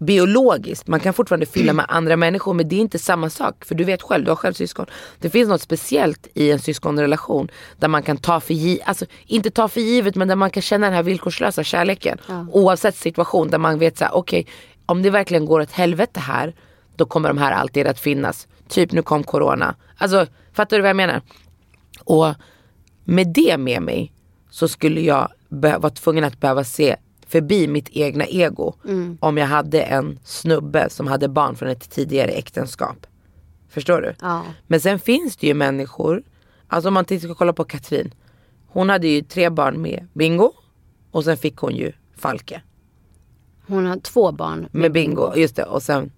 Biologiskt, man kan fortfarande fylla med andra människor men det är inte samma sak. För du vet själv, du har själv syskon. Det finns något speciellt i en syskonrelation där man kan ta för givet, alltså inte ta för givet men där man kan känna den här villkorslösa kärleken. Oavsett situation där man vet såhär, okej om det verkligen går åt helvete här, då kommer de här alltid att finnas. Typ nu kom corona. Alltså fattar du vad jag menar? Och med det med mig så skulle jag vara tvungen att behöva se förbi mitt egna ego om jag hade en snubbe som hade barn från ett tidigare äktenskap. Förstår du? Ja. Men sen finns det ju människor, alltså om man tittar och kollar på Katrin. Hon hade ju tre barn med Bingo och sen fick hon ju Falke Hon har två barn med Bingo. Just det, och sen,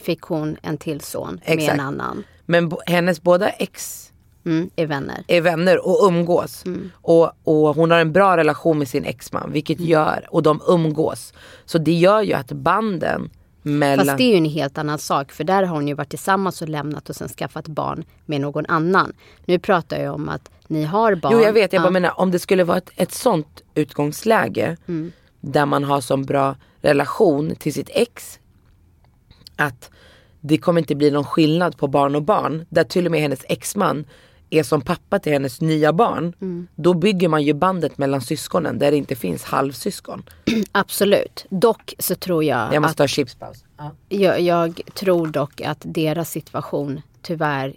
Fick hon en till son med Exakt. en annan. men hennes båda ex Mm, är vänner. är vänner och umgås. Och, och hon har en bra relation med sin exman vilket gör, och de umgås. Så det gör ju att banden mellan... Fast det är ju en helt annan sak. För där har hon ju varit tillsammans och lämnat och sen skaffat barn med någon annan. Nu pratar jag om att ni har barn. Jo jag vet, jag Ja. bara menar om det skulle vara ett, ett sånt utgångsläge Mm. där man har så bra relation till sitt ex att det kommer inte bli någon skillnad på barn och barn. Där till och med hennes exman är som pappa till hennes nya barn. Mm. Då bygger man ju bandet mellan syskonen där det inte finns halvsyskon. Absolut. Dock så tror jag, Jag måste att, ha chipspaus. Ja. jag, jag tror dock att deras situation tyvärr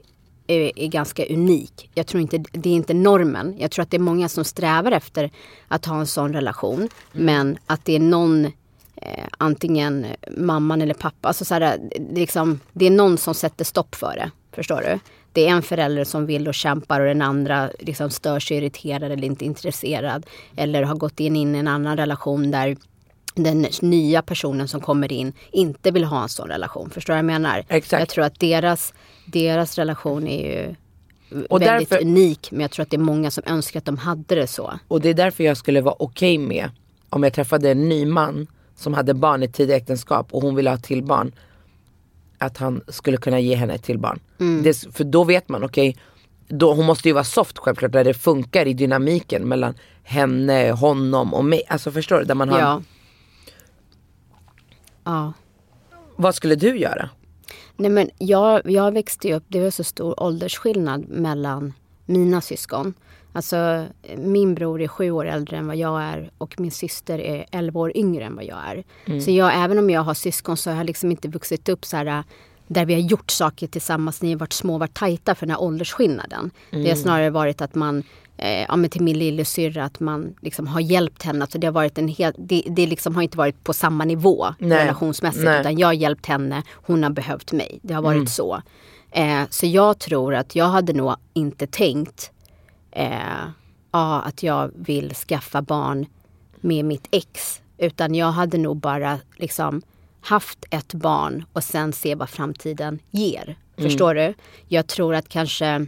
är, är ganska unik. Jag tror inte, det är inte normen. Jag tror att det är många som strävar efter att ha en sån relation. Men att det är någon, eh, antingen mamman eller pappa, alltså så här, liksom, det är någon som sätter stopp för det. Förstår du? Det är en förälder som vill och kämpar och den andra liksom stör sig, irriterad eller inte intresserad. Eller har gått in i en annan relation där den nya personen som kommer in inte vill ha en sån relation. Förstår du vad jag menar? Exakt. Jag tror att deras, deras relation är ju Och väldigt därför- unik. Men jag tror att det är många som önskar att de hade det så. Och det är därför jag skulle vara okej med om jag träffade en ny man som hade barn i tidigare äktenskap och hon ville ha till barn. Att han skulle kunna ge henne ett till barn. Det, för då vet man, okej, då, hon måste ju vara soft självklart där det funkar i dynamiken mellan henne, honom och mig. Alltså förstår du? Där man har, Ja. Ja. Vad skulle du göra? Nej men jag, jag växte upp, det var så stor åldersskillnad mellan mina syskon. Alltså min bror är sju år äldre än vad jag är och min syster är elva år yngre än vad jag är. Så jag, även om jag har syskon så har jag liksom inte vuxit upp så här där vi har gjort saker tillsammans, ni har varit små och varit tajta för den här åldersskillnaden. Det har snarare varit att man, eh, ja men till min lillasyrra, att man liksom har hjälpt henne. Alltså det har varit en helt, det, det liksom har inte varit på samma nivå Nej. relationsmässigt. Nej. Utan jag har hjälpt henne, hon har behövt mig. Det har varit så. Eh, så jag tror att jag hade nog inte tänkt eh, ja, att jag vill skaffa barn med mitt ex. Utan jag hade nog bara liksom haft ett barn och sen se vad framtiden ger. Förstår du? Jag tror att kanske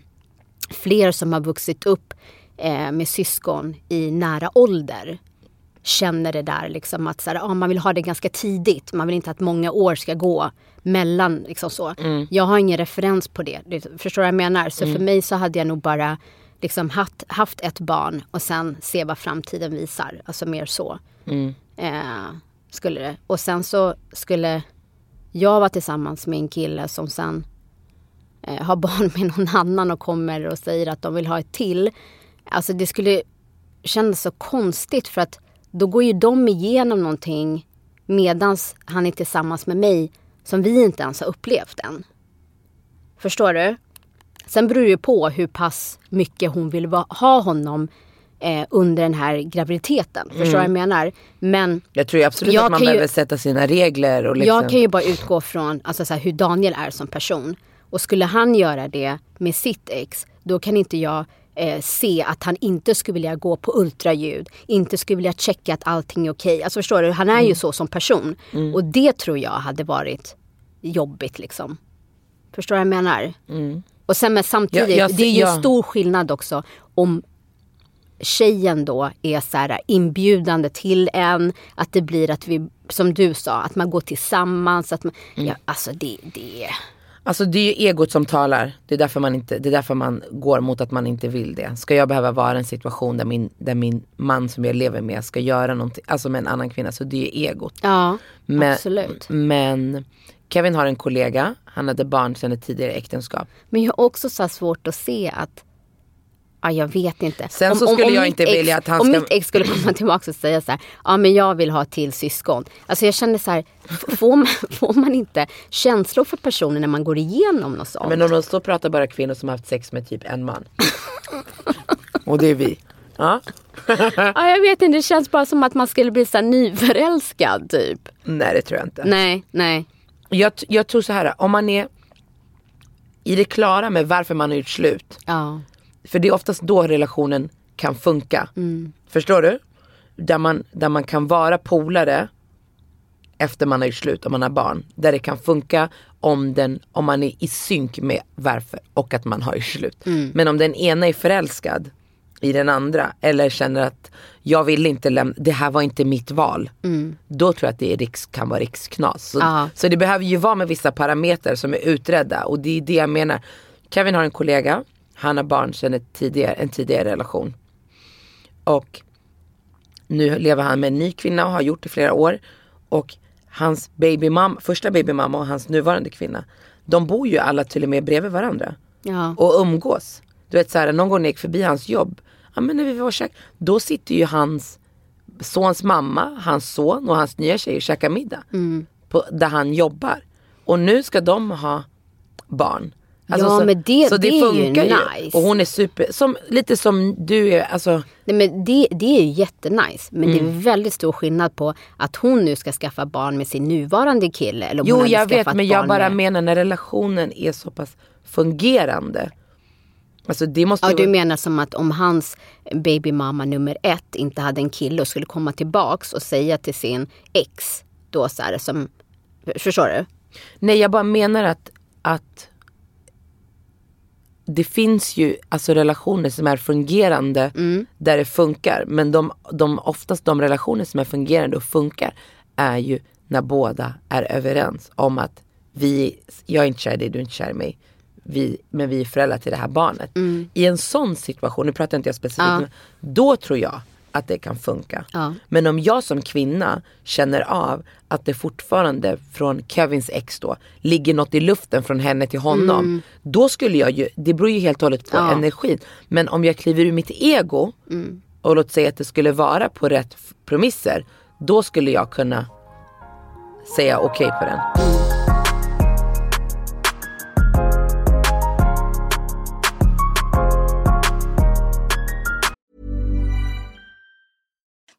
fler som har vuxit upp eh, med syskon i nära ålder känner det där liksom att så här, ah, man vill ha det ganska tidigt. Man vill inte att många år ska gå mellan liksom så. Jag har ingen referens på det. Förstår du vad jag menar? Så för mig så hade jag nog bara liksom haft, haft ett barn och sen se vad framtiden visar. Alltså mer så. Eh, skulle det. Och sen så skulle jag vara tillsammans med en kille som sen eh, har barn med någon annan och kommer och säger att de vill ha ett till. Alltså det skulle kännas så konstigt för att då går ju de igenom någonting medans han är tillsammans med mig som vi inte ens har upplevt än. Förstår du? Sen beror det på hur pass mycket hon vill ha honom eh, under den här graviditeten. Förstår du vad jag menar? Men Jag tror ju absolut Jag att man kan ju- behöver sätta sina regler och liksom. jag kan ju bara utgå från alltså, så här, hur Daniel är som person. Och skulle han göra det med sitt ex, då kan inte jag eh, se att han inte skulle vilja gå på ultraljud, inte skulle vilja checka att allting är okej. Alltså förstår du, han är Mm. ju så som person. Och det tror jag hade varit jobbigt liksom. Förstår du vad jag menar? Och sen men samtidigt. Ja, jag det är ju ja. stor skillnad också om tjejen då är så här inbjudande till en. Att det blir att vi, som du sa, att man går tillsammans. Att man, Mm. ja, alltså det, det Alltså det är ju egot som talar. Det är, därför man inte, det är därför man går mot att man inte vill det. Ska jag behöva vara i en situation där min, där min man som jag lever med ska göra någonting, alltså med en annan kvinna. Så det är egot. Ja, Men, absolut. Men Kevin har en kollega, han hade barn sedan ett tidigare äktenskap. Men jag har också så svårt att se att Ja, jag vet inte. Sen så skulle jag mitt inte ex, vilja att han Om ska- mitt ex skulle komma tillbaka och säga så här, ja men jag vill ha till syskon. Alltså jag känner så här, får man, får man inte känslor för personen när man går igenom något sånt? Men om de står och pratar bara kvinnor som har haft sex med typ en man. och det är vi. Ja. Ja, jag vet inte, det känns bara som att man skulle bli så här nyförälskad typ. Nej det tror jag inte. Nej, nej. Jag, jag tror så här, om man är i det klara med varför man har gjort slut. Ja. För det är oftast då relationen kan funka. Förstår du? Där man, där man kan vara polare efter man har gjort slut, om man har barn. Där det kan funka om, den, om man är i synk med varför och att man har gjort slut. Men om den ena är förälskad i den andra eller känner att jag vill inte lämna, det här var inte mitt val. Då tror jag att det är riks, kan vara riksknas. Så, så det behöver ju vara med vissa parametrar som är utredda och det är det jag menar. Kevin har en kollega, han har barn sedan tidigare, en tidigare relation. Och nu lever han med en ny kvinna och har gjort det i flera år. Och hans babymamma, första babymamma och hans nuvarande kvinna. De bor ju alla till och med bredvid varandra. Ja. Och umgås. Du vet så här, någon gång när jag gick förbi hans jobb. Ja men när vi var och käk, Då sitter ju hans sons mamma, hans son och hans nya tjej och käkar middag. På, där han jobbar. Och nu ska de ha barn. Alltså, Ja, så, men det- så det är ju funkar nice. Och hon är super, som, lite som du är. Alltså, Nej, men det, det är ju jättenice. Men det Mm. är väldigt stor skillnad på att hon nu ska skaffa barn med sin nuvarande kille. Eller jo jag vet men jag bara med... menar när relationen är så pass fungerande. Alltså det måste Ja, du menar som att om hans babymamma nummer ett inte hade en kille och skulle komma tillbaks och säga till sin ex då så här som... Förstår du? Nej jag bara menar att, att det finns ju alltså relationer som är fungerande Mm. där det funkar. Men de, de, oftast de relationer som är fungerande och funkar är ju när båda är överens om att vi, jag är inte kär i dig, du är inte kär i mig. Vi, men vi är föräldrar till det här barnet. I en sån situation, nu pratar inte jag specifikt, Mm. Ja. då tror jag att det kan funka. Ja. Men om jag som kvinna känner av att det fortfarande från Kevins ex då ligger något i luften från henne till honom. Då skulle jag ju, det beror ju helt och hållet på Ja. energin. Men om jag kliver ur mitt ego och låt säga att det skulle vara på rätt premisser. Då skulle jag kunna säga okej på den.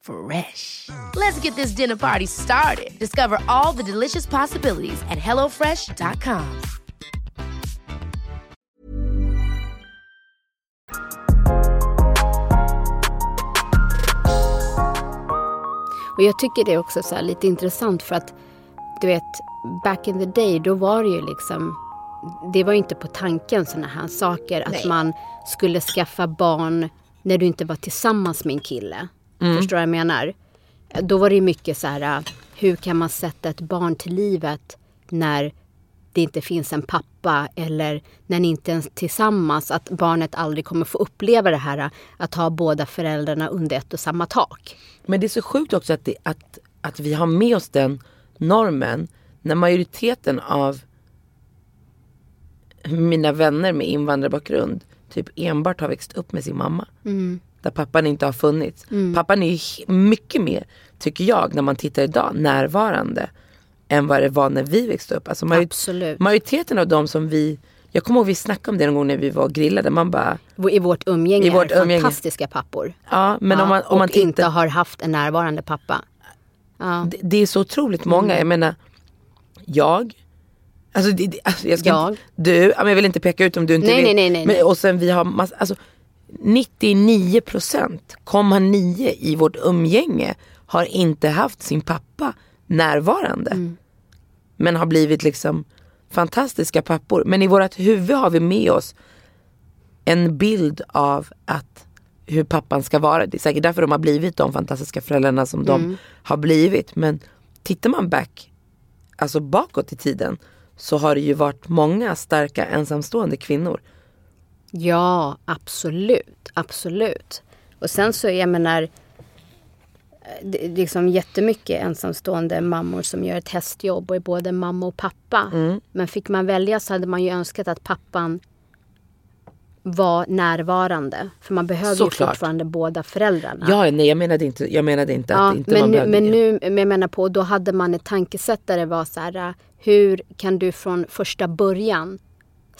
Fresh. Let's get this dinner party started. Discover all the delicious possibilities at hellofresh.com. Och jag tycker det är också så lite intressant för att du vet, back in the day då var det ju liksom det var ju inte på tanken sådana här saker att man skulle skaffa barn när du inte var tillsammans med en kille. Förstår du vad jag menar? Då var det mycket så här, hur kan man sätta ett barn till livet när det inte finns en pappa eller när ni inte ens är tillsammans, att barnet aldrig kommer få uppleva det här att ha båda föräldrarna under ett och samma tak. Men det är så sjukt också att, det, att, att vi har med oss den normen när majoriteten av mina vänner med invandrarbakgrund typ enbart har växt upp med sin mamma. Där pappan inte har funnits. Pappan är mycket mer, tycker jag, när man tittar idag, närvarande än vad det var när vi växte upp. Alltså major- Absolut. Majoriteten av dem som vi, jag kommer ihåg vi snackade om det någon gång när vi var grillade, man bara, I vårt umgänge I vårt är umgänge. fantastiska pappor. ja men Ja, om man, om och man tittar inte har haft en närvarande pappa. det, det är så otroligt många. Mm. Jag menar, jag. Alltså, det, alltså jag ska Jag. Inte, du, ja, jag vill inte peka ut om du inte Nej, vill. nej, nej, nej, men, och sen vi har massa, alltså 99% komma 9 i vårt umgänge har inte haft sin pappa närvarande. Mm. Men har blivit liksom fantastiska pappor. Men i vårt huvud har vi med oss en bild av att hur pappan ska vara. Det är säkert därför de har blivit de fantastiska föräldrarna som Mm. de har blivit. Men tittar man back, alltså bakåt i tiden så har det ju varit många starka ensamstående kvinnor. Ja, absolut. Absolut. Och sen så, jag menar, eh, det är liksom jättemycket ensamstående mammor som gör ett hästjobb och är både mamma och pappa. Men fick man välja så hade man ju önskat att pappan vara närvarande. För man behöver ju Såklart. fortfarande båda föräldrarna. Ja, nej jag menade inte, jag menade inte Ja, att inte men, man nu, behövde men nu, men jag menar på, då hade man ett tankesätt där det var så här, hur kan du från första början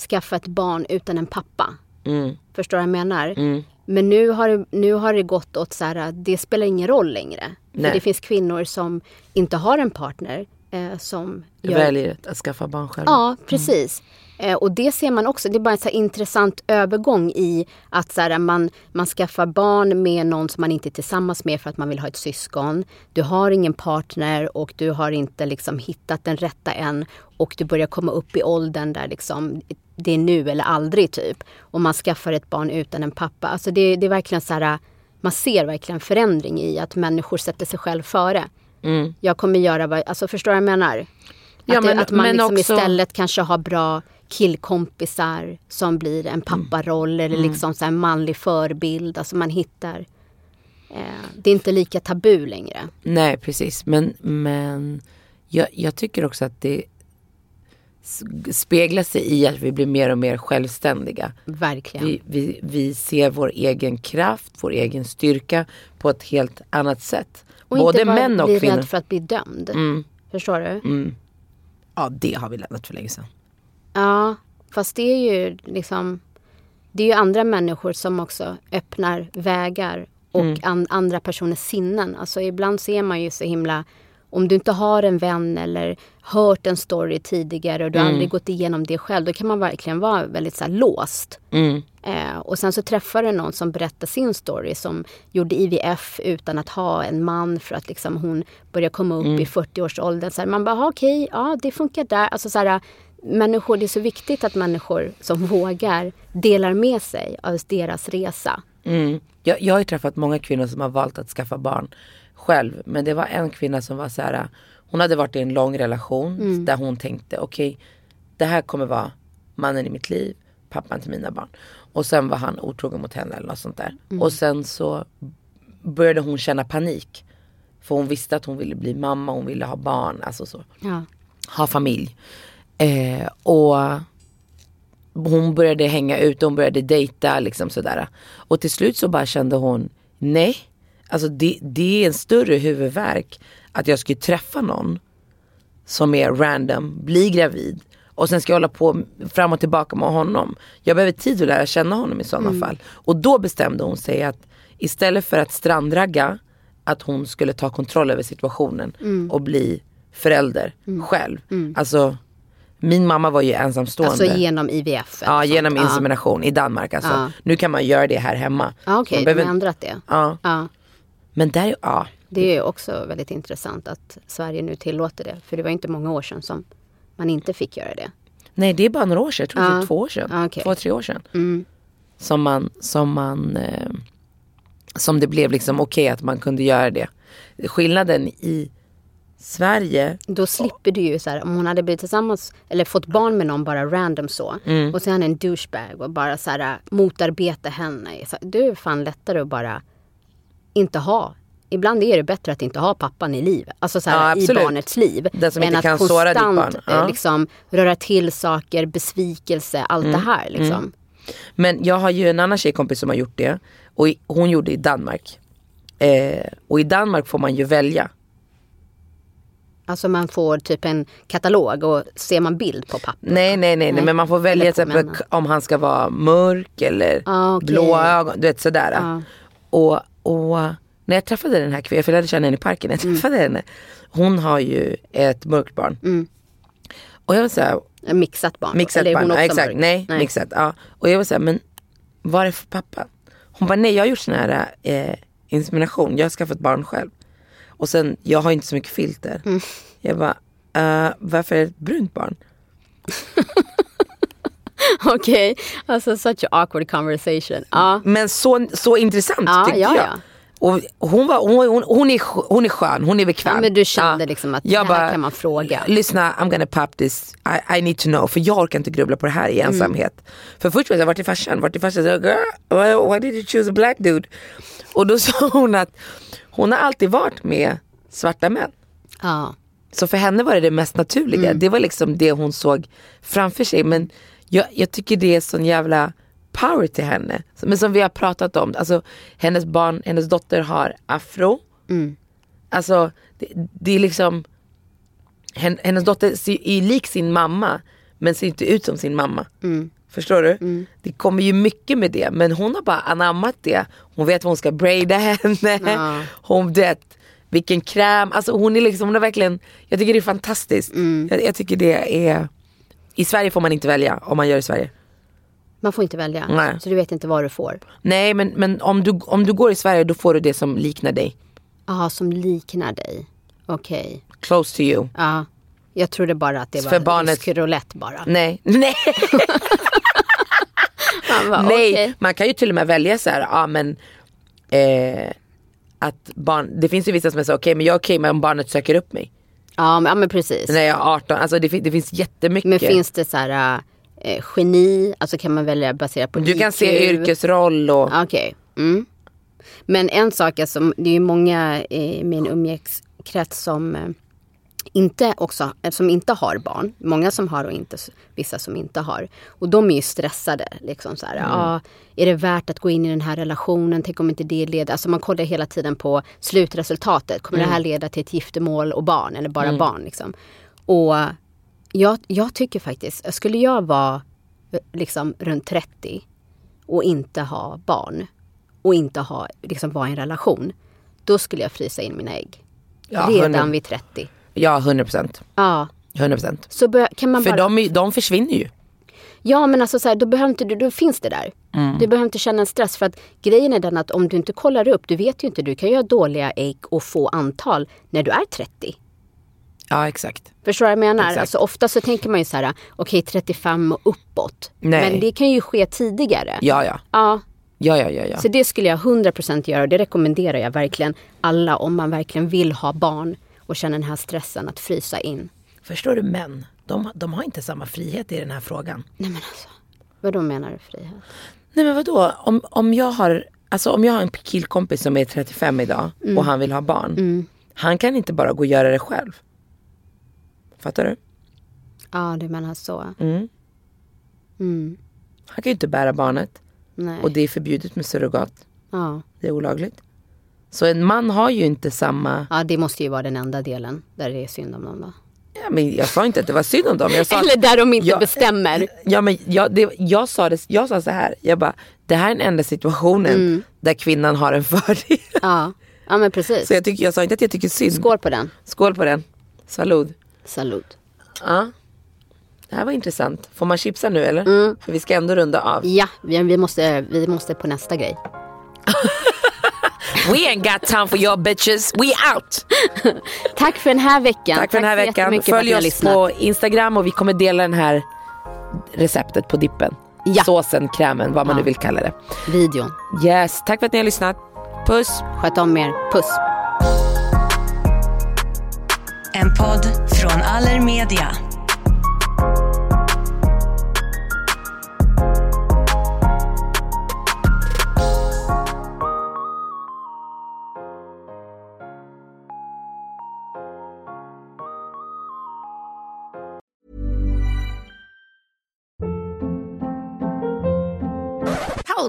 skaffa ett barn utan en pappa? Mm. Förstår du vad jag menar? Men nu har, det- nu har det gått åt så här, det spelar ingen roll längre. För Nej. det finns kvinnor som inte har en partner eh, som Jag väljer att skaffa barn själv. Ja, precis. Eh, och det ser man också, det är bara en så intressant övergång i att så här, man, man skaffar barn med någon som man inte är tillsammans med för att man vill ha ett syskon. Du har ingen partner och du har inte liksom hittat den rätta än. Och du börjar komma upp i åldern där liksom, det är nu eller aldrig typ. Och man skaffar ett barn utan en pappa. Alltså det, det är verkligen så här, man ser verkligen förändring i att människor sätter sig själv före. Jag kommer göra vad, alltså förstår du vad jag menar? Ja, att, men- det, att man liksom också- istället kanske har bra killkompisar som blir en papparoll eller liksom så här manlig förebild. Alltså man hittar... Eh, det är inte lika tabu längre. Nej precis men, men jag, jag tycker också att det s- speglar sig i att vi blir mer och mer självständiga. Verkligen. Vi, vi, vi ser vår egen kraft, vår egen styrka på ett helt annat sätt. och Både inte bara män och bli kvinnor. rädd för att bli dömd. Förstår du? Ja det har vi lämnat för länge sedan. Ja, fast det är ju liksom... Det är ju andra människor som också öppnar vägar och Mm. an, andra personers sinnen. Alltså ibland ser man ju så himla... Om du inte har en vän eller hört en story tidigare och du har Mm. aldrig gått igenom det själv. Då kan man verkligen vara väldigt så här låst. Mm. Eh, och sen så träffar du någon som berättar sin story som gjorde IVF utan att ha en man för att liksom hon börjar komma upp Mm. i 40-årsåldern. Så här, man bara, "Ah, okej, ja det funkar där. Alltså så här, människor, det är så viktigt att människor som vågar delar med sig av deras resa. Mm. Jag, jag har ju träffat många kvinnor som har valt att skaffa barn själv. Men det var en kvinna som var så här. Hon hade varit i en lång relation där hon tänkte okej det här kommer vara mannen i mitt liv, pappan till mina barn. Och sen var han otrogen mot henne eller något sånt där. Och sen så började hon känna panik. För hon visste att hon ville bli mamma, hon ville ha barn, alltså så. Ja. Ha familj. Eh, och hon började hänga ut, hon började dejta liksom sådär. Och till slut så bara kände hon, nej. Alltså det, det är en större huvudvärk att jag skulle träffa någon som är random, bli gravid och sen ska jag hålla på fram och tillbaka med honom. Jag behöver tid att lära känna honom i sådana fall. Och då bestämde hon sig att istället för att strandragga att hon skulle ta kontroll över situationen och bli förälder själv. Alltså min mamma var ju ensamstående. Alltså genom IVF. Ja, genom Ja. insemination i Danmark alltså. Ja. Nu kan man göra det här hemma. Ja, Okej, de behöver- har ändrat det. Ja, Ja. Men där, ja. Det är också väldigt intressant att Sverige nu tillåter det. För det var inte många år sedan som man inte fick göra det. Nej det är bara några år sedan, jag tror det är Ja. två år sedan. Ja, okej. Två, tre år sedan. Mm. Som man, som man, eh, som det blev liksom okej att man kunde göra det. Skillnaden i Sverige, Då slipper du ju så här, om hon hade blivit tillsammans eller fått barn med någon bara random så. Mm. Och sen en douchebag och bara så här motarbeta henne. Så, det är fan lättare att bara inte ha. Ibland är det bättre att inte ha pappan i livet. Alltså så här, Ja, i barnets liv. Den som än inte att kan såra ditt barn. Ja. eh, liksom röra till saker, besvikelse, allt Mm. det här liksom. men jag har ju en annan tjejkompis som har gjort det. Och i, hon gjorde det i Danmark. Eh, och i Danmark får man ju välja. Alltså man får typ en katalog och ser man bild på papper. Nej nej nej, nej. men man får välja männen. om han ska vara mörk eller Ah, okej. blå ögon, du vet sådär. Ja. Och, och när jag träffade den här kvinnan, för jag lärde känna henne i parken, jag träffade henne. Hon har ju ett mörkt barn. Och jag var såhär, Mixat barn. mixat Eller är hon barn, ja, också exakt, mörk? nej, mixat. Ja. Och jag var såhär, men vad är det för pappa? Hon bara, nej jag har gjort sån här eh, insemination, jag har skaffat barn själv. Och sen, jag har inte så mycket filter. Mm. Jag bara, eh, varför är det ett brunt barn? Okej, alltså such an awkward conversation. Ja, Men så, så intressant Ja, tyckte ja, jag. ja. Och hon, var, hon, hon, hon, är, hon är skön, hon är bekväm. Ja, men du kände liksom att det här kan man fråga. Lyssna, I'm gonna pop this, I, I need to know. För jag orkar inte grubbla på det här i Mm. ensamhet. För först var jag, vart är farsan? Vart är farsan? Så, Girl, why did you choose a black dude? Och då sa hon att hon har alltid varit med svarta män. ja. Så för henne var det det mest naturliga. Mm. Det var liksom det hon såg framför sig. Men jag, jag tycker det är sån jävla power till henne. Men som vi har pratat om, alltså hennes barn, hennes dotter har afro. Alltså det, det är liksom, hen, hennes dotter är lik sin mamma men ser inte ut som sin mamma. Förstår du? Det kommer ju mycket med det men hon har bara anammat det. Hon vet vad hon ska braida henne. Hon vet vilken kräm, alltså hon är liksom, hon är verkligen, jag tycker det är fantastiskt. Jag, jag tycker det är, i Sverige får man inte välja om man gör i Sverige. Man får inte välja. Nej. Så du vet inte vad du får. Nej men, men om, du, om du går i Sverige då får du det som liknar dig. Jaha, som liknar dig. Okej. Close to you. Ja. Jag trodde bara att det var För barnet- rysk roulette bara. Nej, nej, Man bara, nej. okej. Man kan ju till och med välja så här, ja men eh, att barn, det finns ju vissa som är så okej men jag är okej men om barnet söker upp mig. Ja, men, ja men precis. När jag är 18, alltså det, det finns jättemycket. Men finns det så här eh, geni, alltså kan man välja baserat på du kan se yrkesroll och Okej. Mm. Men en sak som, det är ju många i min umgängeskrets som eh, inte också, eh, som inte har barn. Många som har och inte, vissa som inte har. Och de är ju stressade. Liksom så här, ja, är det värt att gå in i den här relationen? Tänk om inte det leder... Alltså man kollar hela tiden på slutresultatet. Kommer det här leda till ett giftermål och barn? Eller bara barn? Liksom? Och jag, jag tycker faktiskt, skulle jag vara eh, liksom runt 30 och inte ha barn och inte ha, liksom vara i en relation. Då skulle jag frysa in mina ägg. Ja, Redan 100. vid 30. Ja 100%. Ja. 100%. Så bör, kan man För bara... de, de försvinner ju. Ja men alltså så här, då, behöver inte, du- då finns det där. Mm. Du behöver inte känna en stress för att grejen är den att om du inte kollar upp, du vet ju inte, du kan ju ha dåliga ägg och få antal när du är 30. Ja exakt. Förstår du vad jag menar? Exakt. Alltså, ofta så tänker man ju så här, okej 35 och uppåt. Nej. Men det kan ju ske tidigare. Ja ja. Ja, Ja ja ja. ja. Så det skulle jag 100% göra och det rekommenderar jag verkligen alla om man verkligen vill ha barn och känner den här stressen att frysa in. Förstår du män, de, de har inte samma frihet i den här frågan. Nej men alltså, vad då menar du frihet? Nej men vadå, om, om jag har Alltså om jag har en killkompis som är 35 idag och han vill ha barn. Han kan inte bara gå och göra det själv. Fattar du? Ja, du menar så. Han kan ju inte bära barnet. Nej. Och det är förbjudet med surrogat. ja. Det är olagligt. Så en man har ju inte samma... ja, det måste ju vara den enda delen där det är synd om dem då. Ja, men jag sa inte att det var synd om dem. Jag sa Eller där de inte Ja, bestämmer. Ja, men jag, det, jag, sa det, jag sa så här. Jag bara, det här är den enda situationen Mm. där kvinnan har en fördel. Ja, ja men precis. Så jag, tycker, jag sa inte att jag tycker synd. Skål på den. Skål på den. Salud. Salut. Ja. Det här var intressant. Får man chipsa nu eller? Mm. För vi ska ändå runda av. Ja, vi, vi, måste, vi måste på nästa grej. We ain't got time for your bitches. We out! Tack för den här veckan. Tack för den här veckan. Följ oss lyssnat. på Instagram och vi kommer dela den här receptet på dippen. Ja. Såsen, krämen, vad man Ja. nu vill kalla det. videon. Yes, tack för att ni har lyssnat. Puss! Sköt om er. Puss. En podd från Allermedia.